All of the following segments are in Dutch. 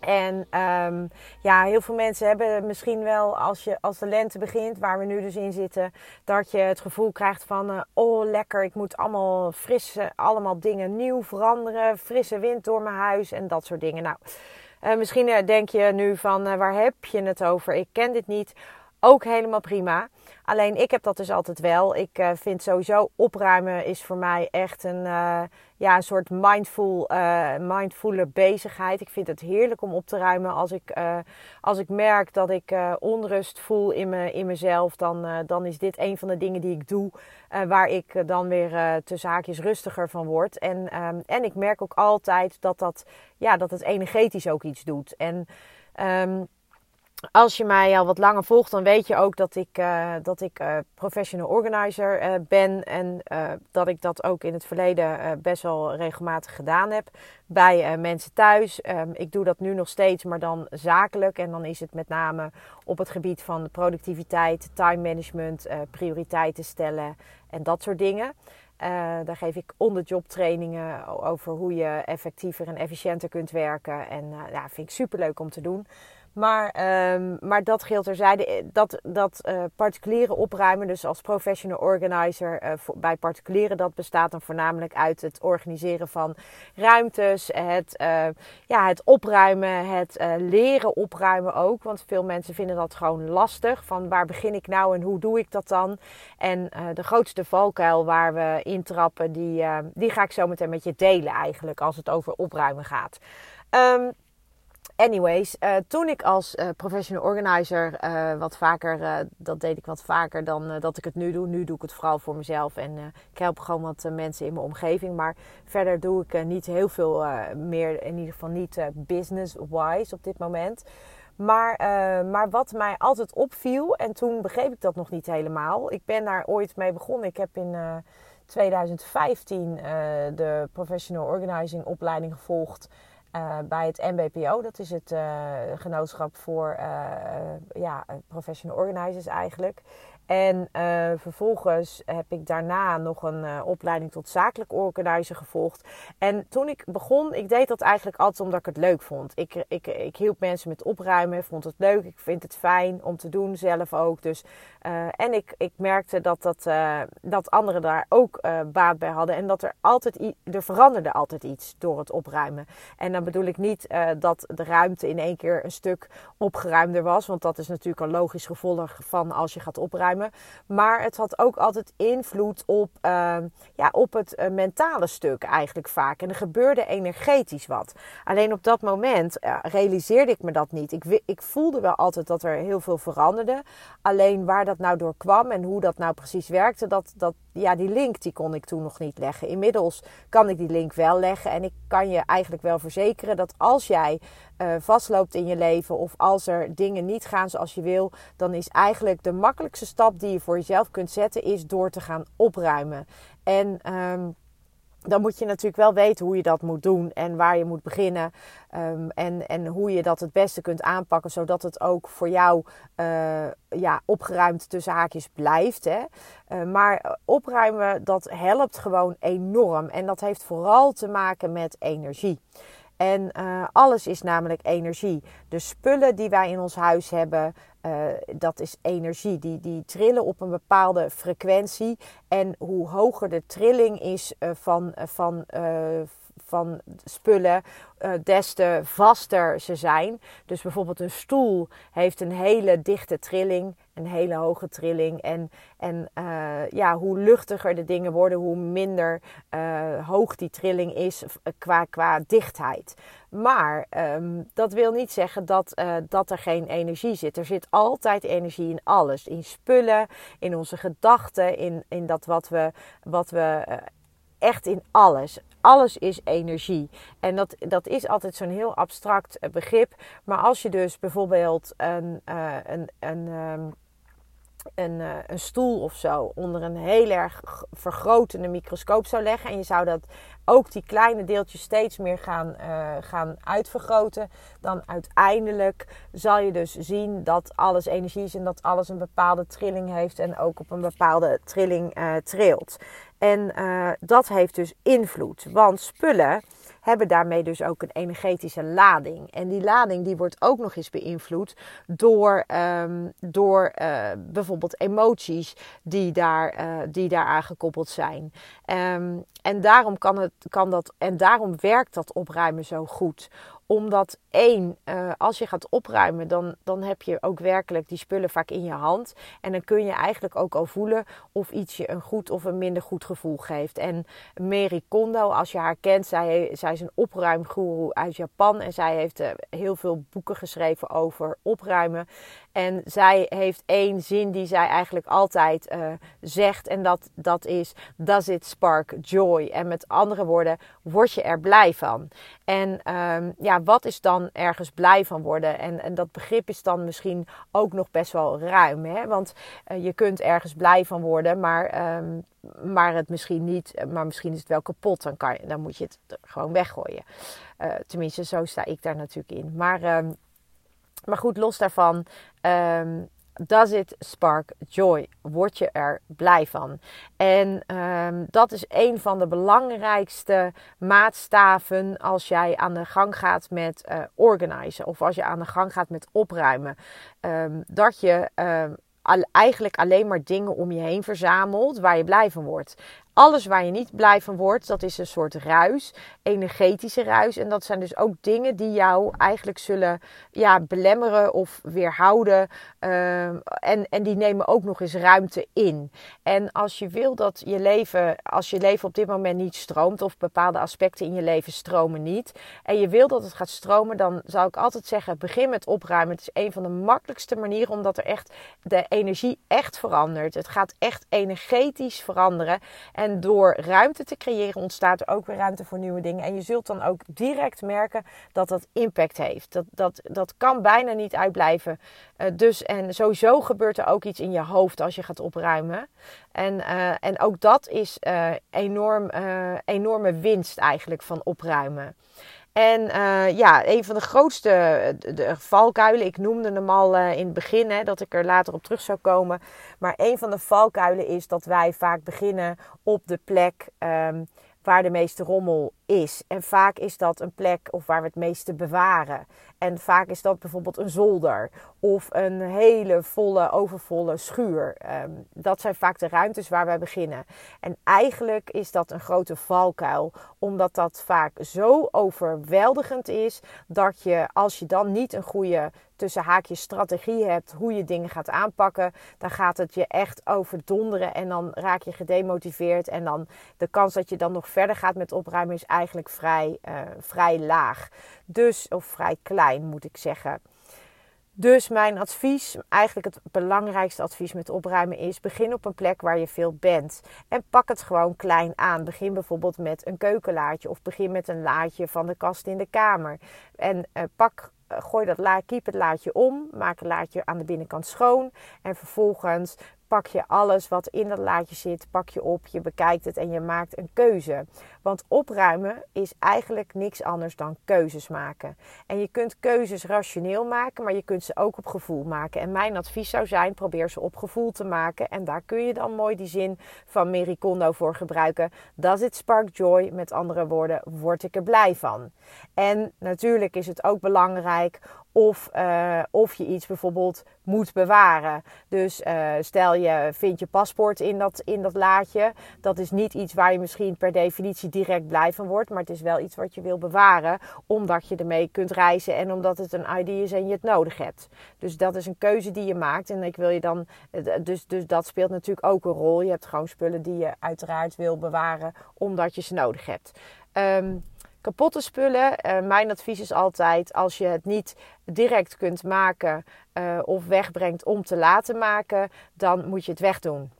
En um, ja, heel veel mensen hebben misschien wel als, je, als de lente begint, waar we nu dus in zitten, dat je het gevoel krijgt van, uh, oh lekker, ik moet allemaal frisse, allemaal dingen nieuw veranderen, frisse wind door mijn huis en dat soort dingen. Nou, uh, misschien uh, denk je nu van, waar heb je het over? Ik ken dit niet. Ook helemaal prima. Alleen ik heb dat dus altijd wel. Ik uh, vind sowieso opruimen is voor mij echt een, uh, ja, een soort mindful, uh, bezigheid. Ik vind het heerlijk om op te ruimen. Als ik, als ik merk dat ik onrust voel in, me, in mezelf, dan, dan is dit een van de dingen die ik doe. waar ik dan weer te zaakjes rustiger van word. En, um, en ik merk ook altijd dat, dat, ja, dat het energetisch ook iets doet. En um, als je mij al wat langer volgt, dan weet je ook dat ik, uh, dat ik uh, professional organizer uh, ben. En dat ik dat ook in het verleden best wel regelmatig gedaan heb bij mensen thuis. Um, ik doe dat nu nog steeds, maar dan zakelijk. En dan is het met name op het gebied van productiviteit, time management, prioriteiten stellen en dat soort dingen. daar geef ik onderjob trainingen over hoe je effectiever en efficiënter kunt werken. En ja, vind ik super leuk om te doen. Maar, um, maar dat geldt terzijde. Eh, dat, dat uh, particuliere opruimen, dus als professional organizer uh, bij particulieren, dat bestaat dan voornamelijk uit het organiseren van ruimtes, het, ja, het opruimen, het leren opruimen ook. Want veel mensen vinden dat gewoon lastig. Van waar begin ik nou en hoe doe ik dat dan? En de grootste valkuil waar we intrappen, die, die ga ik zo meteen met je delen eigenlijk als het over opruimen gaat. Um, Anyways, uh, toen ik als uh, professional organizer uh, wat vaker, dat deed ik wat vaker dan dat ik het nu doe. Nu doe ik het vooral voor mezelf en ik help gewoon wat mensen in mijn omgeving. Maar verder doe ik niet heel veel meer, in ieder geval niet business-wise op dit moment. Maar, maar wat mij altijd opviel, en toen begreep ik dat nog niet helemaal. Ik ben daar ooit mee begonnen. Ik heb in 2015 de professional organizing opleiding gevolgd. Uh, bij het MBPO, dat is het uh, genootschap voor uh, ja, professional organizers eigenlijk. En vervolgens heb ik daarna nog een opleiding tot zakelijk organizer gevolgd. En toen ik begon, ik deed dat eigenlijk altijd omdat ik het leuk vond. Ik, ik, ik hielp mensen met opruimen, vond het leuk. Ik vind het fijn om te doen, zelf ook. Dus, en ik, ik merkte dat, dat, dat anderen daar ook baat bij hadden. En dat er altijd, er veranderde altijd iets door het opruimen. En dan bedoel ik niet dat de ruimte in één keer een stuk opgeruimder was. Want dat is natuurlijk een logisch gevolg van als je gaat opruimen. Maar het had ook altijd invloed op, uh, ja, op het uh, mentale stuk eigenlijk vaak. En er gebeurde energetisch wat. Alleen op dat moment uh, realiseerde ik me dat niet. Ik, ik voelde wel altijd dat er heel veel veranderde. Alleen waar dat nou door kwam en hoe dat nou precies werkte, dat, dat, ja, die link die kon ik toen nog niet leggen. Inmiddels kan ik die link wel leggen. En ik kan je eigenlijk wel verzekeren dat als jij uh, vastloopt in je leven of als er dingen niet gaan zoals je wil, dan is eigenlijk de makkelijkste stap die je voor jezelf kunt zetten, is door te gaan opruimen. En um, dan moet je natuurlijk wel weten hoe je dat moet doen en waar je moet beginnen. Um, en, en hoe je dat het beste kunt aanpakken, zodat het ook voor jou uh, ja, opgeruimd tussen haakjes blijft. Hè. Uh, maar opruimen, dat helpt gewoon enorm. En dat heeft vooral te maken met energie. En alles is namelijk energie. De spullen die wij in ons huis hebben, uh, dat is energie. Die, die trillen op een bepaalde frequentie. En hoe hoger de trilling is uh, van, van van spullen, uh, des te vaster ze zijn. Dus bijvoorbeeld een stoel heeft een hele dichte trilling, een hele hoge trilling. En, en uh, ja, hoe luchtiger de dingen worden, hoe minder uh, hoog die trilling is qua, qua dichtheid. Maar um, dat wil niet zeggen dat, dat er geen energie zit. Er zit altijd energie in alles. In spullen, in onze gedachten, in, in dat wat we, wat we echt in alles. Alles is energie. En dat, dat is altijd zo'n heel abstract eh, begrip. Maar als je dus bijvoorbeeld een, uh, een, een, um, een, uh, een stoel of zo onder een heel erg vergrotende microscoop zou leggen. En je zou dat ook die kleine deeltjes steeds meer gaan, gaan uitvergroten. Dan uiteindelijk zal je dus zien dat alles energie is en dat alles een bepaalde trilling heeft. En ook op een bepaalde trilling trilt. En uh, dat heeft dus invloed. Want spullen hebben daarmee dus ook een energetische lading. En die lading die wordt ook nog eens beïnvloed door, um, door uh, bijvoorbeeld emoties die daar, uh, die daar aangekoppeld zijn. Um, en daarom kan, het, kan dat en daarom werkt dat opruimen zo goed omdat één, uh, als je gaat opruimen, dan, dan heb je ook werkelijk die spullen vaak in je hand. En dan kun je eigenlijk ook al voelen of iets je een goed of een minder goed gevoel geeft. En Mary Kondo, als je haar kent, zij, zij is een opruimgoeroe uit Japan. En zij heeft uh, heel veel boeken geschreven over opruimen. En zij heeft één zin die zij eigenlijk altijd uh, zegt. En dat, dat is: Does it spark joy? En met andere woorden, word je er blij van? En um, ja, wat is dan ergens blij van worden? En, en dat begrip is dan misschien ook nog best wel ruim. Hè? Want uh, je kunt ergens blij van worden, maar, um, maar het misschien niet. Maar misschien is het wel kapot. Dan, kan je, dan moet je het gewoon weggooien. Uh, tenminste, zo sta ik daar natuurlijk in. Maar. Um, maar goed, los daarvan. Um, does it spark joy? Word je er blij van? En um, dat is een van de belangrijkste maatstaven als jij aan de gang gaat met uh, organizen of als je aan de gang gaat met opruimen. Um, dat je eigenlijk alleen maar dingen om je heen verzamelt waar je blij van wordt. Alles waar je niet blij van wordt, dat is een soort ruis, energetische ruis. En dat zijn dus ook dingen die jou eigenlijk zullen ja, belemmeren of weerhouden. Uh, en, en die nemen ook nog eens ruimte in. En als je wil dat je leven, als je leven op dit moment niet stroomt, of bepaalde aspecten in je leven stromen niet, en je wil dat het gaat stromen, dan zou ik altijd zeggen: begin met opruimen. Het is een van de makkelijkste manieren, omdat er echt de energie echt verandert. Het gaat echt energetisch veranderen. En en door ruimte te creëren ontstaat er ook weer ruimte voor nieuwe dingen. En je zult dan ook direct merken dat dat impact heeft. Dat, dat, dat kan bijna niet uitblijven. Uh, dus en sowieso gebeurt er ook iets in je hoofd als je gaat opruimen. En, uh, en ook dat is uh, enorm, enorme winst eigenlijk van opruimen. En uh, ja, een van de grootste de valkuilen, ik noemde hem al uh, in het begin, hè, dat ik er later op terug zou komen. Maar een van de valkuilen is dat wij vaak beginnen op de plek um, waar de meeste rommel is. En vaak is dat een plek of waar we het meeste bewaren. En vaak is dat bijvoorbeeld een zolder of een hele volle, overvolle schuur. Um, dat zijn vaak de ruimtes waar wij beginnen. En eigenlijk is dat een grote valkuil, omdat dat vaak zo overweldigend is dat je als je dan niet een goede tussen haakjes strategie hebt hoe je dingen gaat aanpakken, dan gaat het je echt overdonderen en dan raak je gedemotiveerd en dan de kans dat je dan nog verder gaat met opruimen is eigenlijk vrij, uh, vrij laag. Dus, of vrij klein moet ik zeggen. Dus mijn advies, eigenlijk het belangrijkste advies met opruimen is: begin op een plek waar je veel bent. En pak het gewoon klein aan. Begin bijvoorbeeld met een keukenlaadje of begin met een laadje van de kast in de kamer. En uh, pak gooi dat la, keep het laadje om, maak het laadje aan de binnenkant schoon en vervolgens pak je alles wat in dat laadje zit, pak je op, je bekijkt het en je maakt een keuze. Want opruimen is eigenlijk niks anders dan keuzes maken. En je kunt keuzes rationeel maken, maar je kunt ze ook op gevoel maken. En mijn advies zou zijn, probeer ze op gevoel te maken. En daar kun je dan mooi die zin van Mary Kondo voor gebruiken. Does it spark joy? Met andere woorden, word ik er blij van. En natuurlijk is het ook belangrijk of, uh, of je iets bijvoorbeeld moet bewaren. Dus uh, stel je vindt je paspoort in dat, in dat laadje. Dat is niet iets waar je misschien per definitie direct blij van wordt. Maar het is wel iets wat je wil bewaren. Omdat je ermee kunt reizen en omdat het een ID is en je het nodig hebt. Dus dat is een keuze die je maakt. En ik wil je dan. Dus, dus dat speelt natuurlijk ook een rol. Je hebt gewoon spullen die je uiteraard wil bewaren omdat je ze nodig hebt. Um, kapotte spullen. Uh, mijn advies is altijd: als je het niet direct kunt maken uh, of wegbrengt om te laten maken, dan moet je het wegdoen.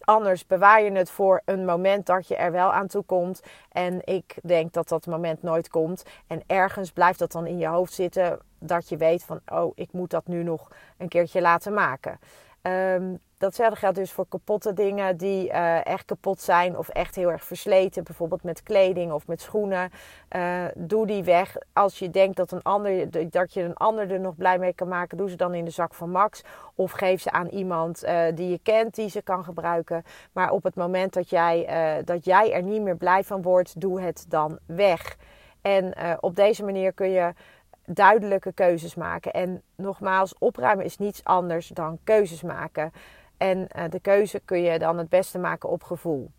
Anders bewaar je het voor een moment dat je er wel aan toe komt. En ik denk dat dat moment nooit komt. En ergens blijft dat dan in je hoofd zitten. Dat je weet van, oh, ik moet dat nu nog een keertje laten maken. Um, datzelfde geldt dus voor kapotte dingen die uh, echt kapot zijn of echt heel erg versleten. Bijvoorbeeld met kleding of met schoenen. Uh, doe die weg. Als je denkt dat, een ander, dat je een ander er nog blij mee kan maken, doe ze dan in de zak van Max. Of geef ze aan iemand uh, die je kent die ze kan gebruiken. Maar op het moment dat jij, dat jij er niet meer blij van wordt, doe het dan weg. En op deze manier kun je duidelijke keuzes maken. En nogmaals, opruimen is niets anders dan keuzes maken. En uh, de keuze kun je dan het beste maken op gevoel.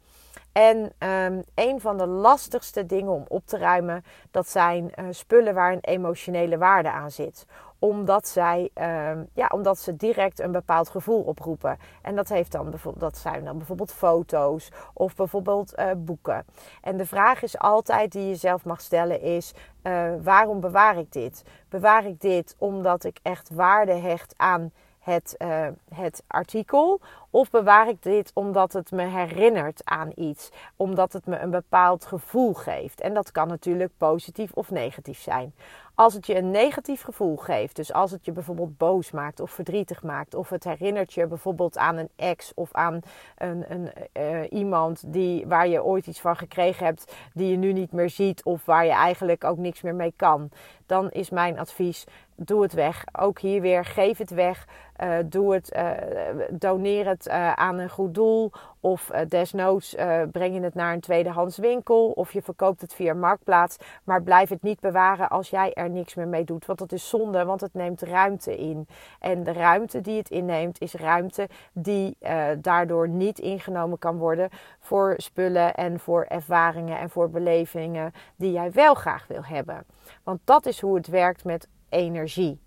En um, een van de lastigste dingen om op te ruimen, dat zijn uh, spullen waar een emotionele waarde aan zit omdat, zij, uh, ja, omdat ze direct een bepaald gevoel oproepen. En dat, heeft dan dat zijn dan bijvoorbeeld foto's of bijvoorbeeld uh, boeken. En de vraag is altijd die je zelf mag stellen is... Uh, waarom bewaar ik dit? Bewaar ik dit omdat ik echt waarde hecht aan het, het artikel? Of bewaar ik dit omdat het me herinnert aan iets? Omdat het me een bepaald gevoel geeft? En dat kan natuurlijk positief of negatief zijn. Als het je een negatief gevoel geeft, dus als het je bijvoorbeeld boos maakt of verdrietig maakt, of het herinnert je bijvoorbeeld aan een ex of aan een, een uh, iemand die, waar je ooit iets van gekregen hebt, die je nu niet meer ziet of waar je eigenlijk ook niks meer mee kan, dan is mijn advies: doe het weg. Ook hier weer, geef het weg. Uh, doe het, uh, doneer het uh, aan een goed doel. Of desnoods breng je het naar een tweedehands winkel. Of je verkoopt het via Marktplaats. Maar blijf het niet bewaren als jij er niks meer mee doet. Want dat is zonde, want het neemt ruimte in. En de ruimte die het inneemt, is ruimte die daardoor niet ingenomen kan worden voor spullen en voor ervaringen en voor belevingen die jij wel graag wil hebben. Want dat is hoe het werkt met energie.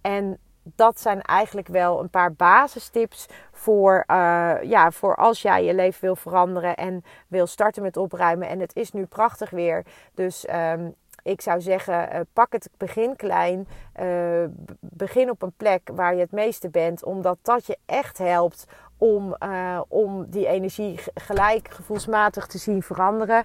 En dat zijn eigenlijk wel een paar basistips voor, uh, ja, voor als jij je leven wil veranderen en wil starten met opruimen. En het is nu prachtig weer. Dus um, ik zou zeggen, uh, pak het begin klein. Uh, begin op een plek waar je het meeste bent. Omdat dat je echt helpt om, om die energie gelijk gevoelsmatig te zien veranderen.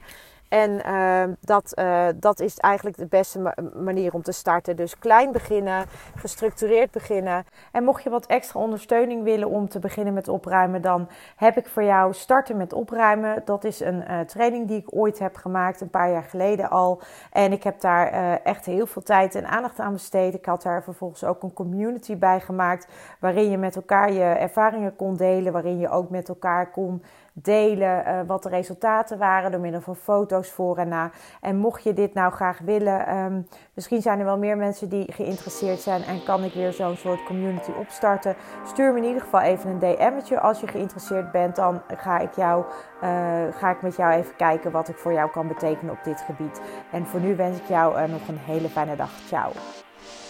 En uh, dat, uh, dat is eigenlijk de beste manier om te starten. Dus klein beginnen, gestructureerd beginnen. En mocht je wat extra ondersteuning willen om te beginnen met opruimen, dan heb ik voor jou starten met opruimen. Dat is een uh, training die ik ooit heb gemaakt, een paar jaar geleden al. En ik heb daar echt heel veel tijd en aandacht aan besteed. Ik had daar vervolgens ook een community bij gemaakt, waarin je met elkaar je ervaringen kon delen, waarin je ook met elkaar kon delen uh, wat de resultaten waren door middel van foto's voor en na. En mocht je dit nou graag willen, um, misschien zijn er wel meer mensen die geïnteresseerd zijn en kan ik weer zo'n soort community opstarten. Stuur me in ieder geval even een DM'tje als je geïnteresseerd bent. Dan ga ik, jou, uh, ga ik met jou even kijken wat ik voor jou kan betekenen op dit gebied. En voor nu wens ik jou uh, nog een hele fijne dag. Ciao.